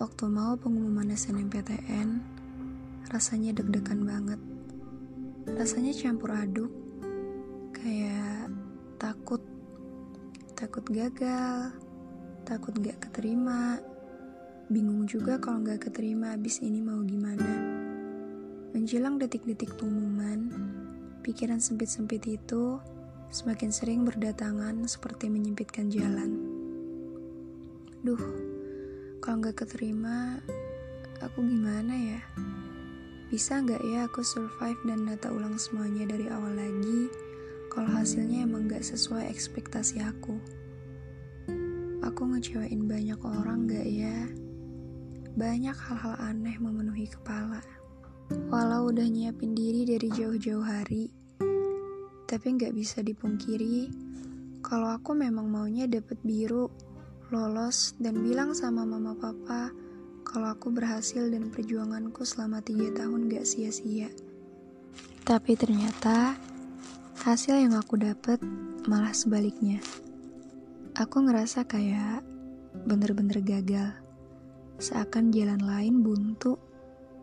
Waktu mau pengumuman SNMPTN, rasanya deg-degan banget. Rasanya campur aduk, kayak takut, takut gagal, takut gak keterima, bingung juga kalau gak keterima abis ini mau gimana. Menjelang detik-detik pengumuman, pikiran sempit-sempit itu semakin sering berdatangan seperti menyempitkan jalan. Duh, kalau nggak keterima, aku gimana ya? Bisa nggak ya aku survive dan data ulang semuanya dari awal lagi kalau hasilnya emang nggak sesuai ekspektasi aku? Aku ngecewain banyak orang nggak ya? Banyak hal-hal aneh memenuhi kepala. Walau udah nyiapin diri dari jauh-jauh hari, tapi nggak bisa dipungkiri kalau aku memang maunya dapet biru lolos, dan bilang sama mama papa kalau aku berhasil dan perjuanganku selama tiga tahun gak sia-sia. Tapi ternyata hasil yang aku dapet malah sebaliknya. Aku ngerasa kayak bener-bener gagal. Seakan jalan lain buntu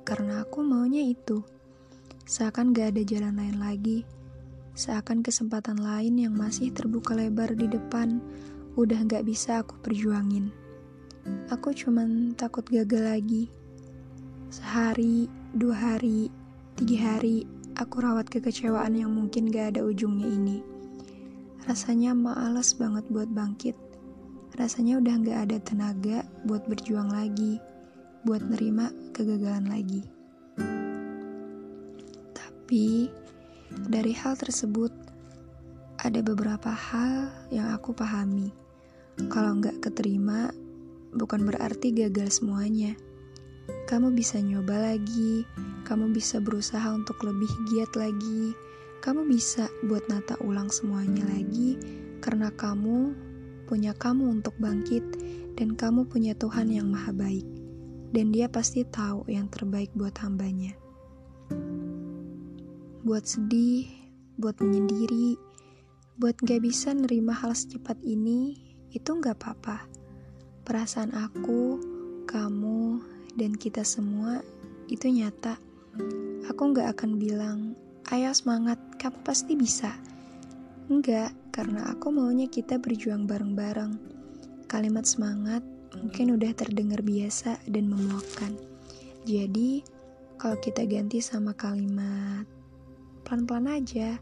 karena aku maunya itu. Seakan gak ada jalan lain lagi. Seakan kesempatan lain yang masih terbuka lebar di depan udah gak bisa aku perjuangin. Aku cuman takut gagal lagi. Sehari, dua hari, tiga hari, aku rawat kekecewaan yang mungkin gak ada ujungnya ini. Rasanya males banget buat bangkit. Rasanya udah gak ada tenaga buat berjuang lagi, buat nerima kegagalan lagi. Tapi, dari hal tersebut, ada beberapa hal yang aku pahami kalau nggak keterima, bukan berarti gagal semuanya. Kamu bisa nyoba lagi, kamu bisa berusaha untuk lebih giat lagi, kamu bisa buat nata ulang semuanya lagi, karena kamu punya kamu untuk bangkit, dan kamu punya Tuhan yang maha baik, dan dia pasti tahu yang terbaik buat hambanya. Buat sedih, buat menyendiri, buat gak bisa nerima hal secepat ini, itu nggak apa-apa. Perasaan aku, kamu, dan kita semua itu nyata. Aku nggak akan bilang, ayo semangat, kamu pasti bisa. Enggak, karena aku maunya kita berjuang bareng-bareng. Kalimat semangat mungkin udah terdengar biasa dan memuakkan. Jadi, kalau kita ganti sama kalimat pelan-pelan aja,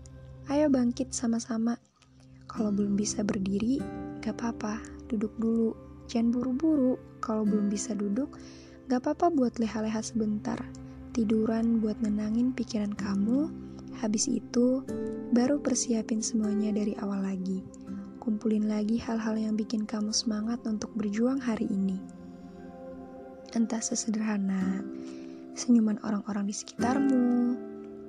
ayo bangkit sama-sama. Kalau belum bisa berdiri, Gak apa-apa, duduk dulu. Jangan buru-buru. Kalau belum bisa duduk, gak apa-apa buat leha-leha sebentar. Tiduran buat nenangin pikiran kamu. Habis itu, baru persiapin semuanya dari awal lagi. Kumpulin lagi hal-hal yang bikin kamu semangat untuk berjuang hari ini. Entah sesederhana senyuman orang-orang di sekitarmu,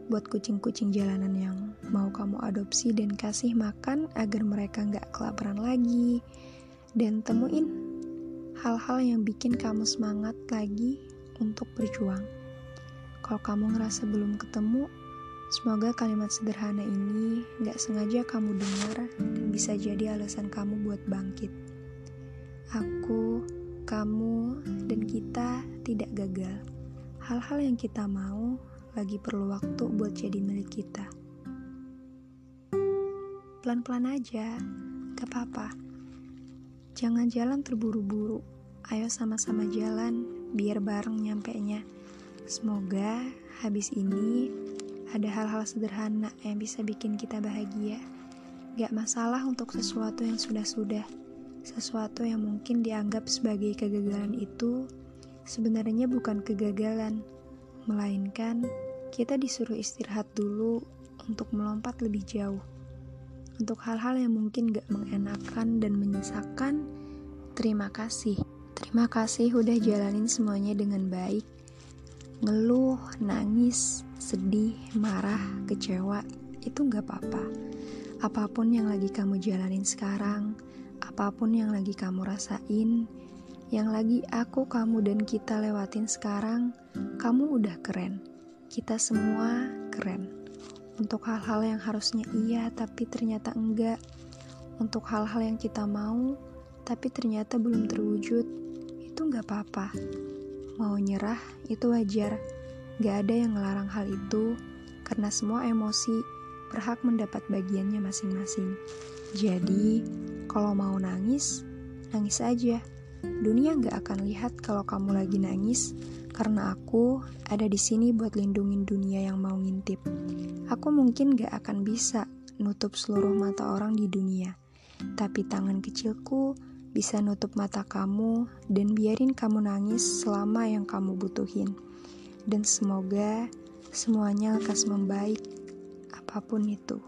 buat kucing-kucing jalanan yang mau kamu adopsi dan kasih makan agar mereka nggak kelaparan lagi. Dan temuin hal-hal yang bikin kamu semangat lagi untuk berjuang. Kalau kamu ngerasa belum ketemu, semoga kalimat sederhana ini nggak sengaja kamu dengar dan bisa jadi alasan kamu buat bangkit. Aku, kamu, dan kita tidak gagal. Hal-hal yang kita mau lagi perlu waktu buat jadi milik kita. Pelan-pelan aja, gak apa-apa. Jangan jalan terburu-buru. Ayo sama-sama jalan, biar bareng nyampe nya. Semoga habis ini ada hal-hal sederhana yang bisa bikin kita bahagia. Gak masalah untuk sesuatu yang sudah-sudah. Sesuatu yang mungkin dianggap sebagai kegagalan itu sebenarnya bukan kegagalan, melainkan kita disuruh istirahat dulu untuk melompat lebih jauh. Untuk hal-hal yang mungkin gak mengenakan dan menyesakan, terima kasih. Terima kasih udah jalanin semuanya dengan baik. Ngeluh, nangis, sedih, marah, kecewa, itu gak apa-apa. Apa pun yang lagi kamu jalanin sekarang, apa pun yang lagi kamu rasain, yang lagi aku, kamu, dan kita lewatin sekarang, kamu udah keren. Kita semua keren. Untuk hal-hal yang harusnya iya tapi ternyata enggak. Untuk hal-hal yang kita mau tapi ternyata belum terwujud, itu nggak apa-apa. Mau nyerah itu wajar. Gak ada yang ngelarang hal itu karena semua emosi berhak mendapat bagiannya masing-masing. Jadi, kalau mau nangis, nangis aja. Dunia gak akan lihat kalau kamu lagi nangis karena aku ada di sini buat lindungin dunia yang mau ngintip. Aku mungkin gak akan bisa nutup seluruh mata orang di dunia, tapi tangan kecilku bisa nutup mata kamu dan biarin kamu nangis selama yang kamu butuhin. Dan semoga semuanya lekas membaik, apa pun itu.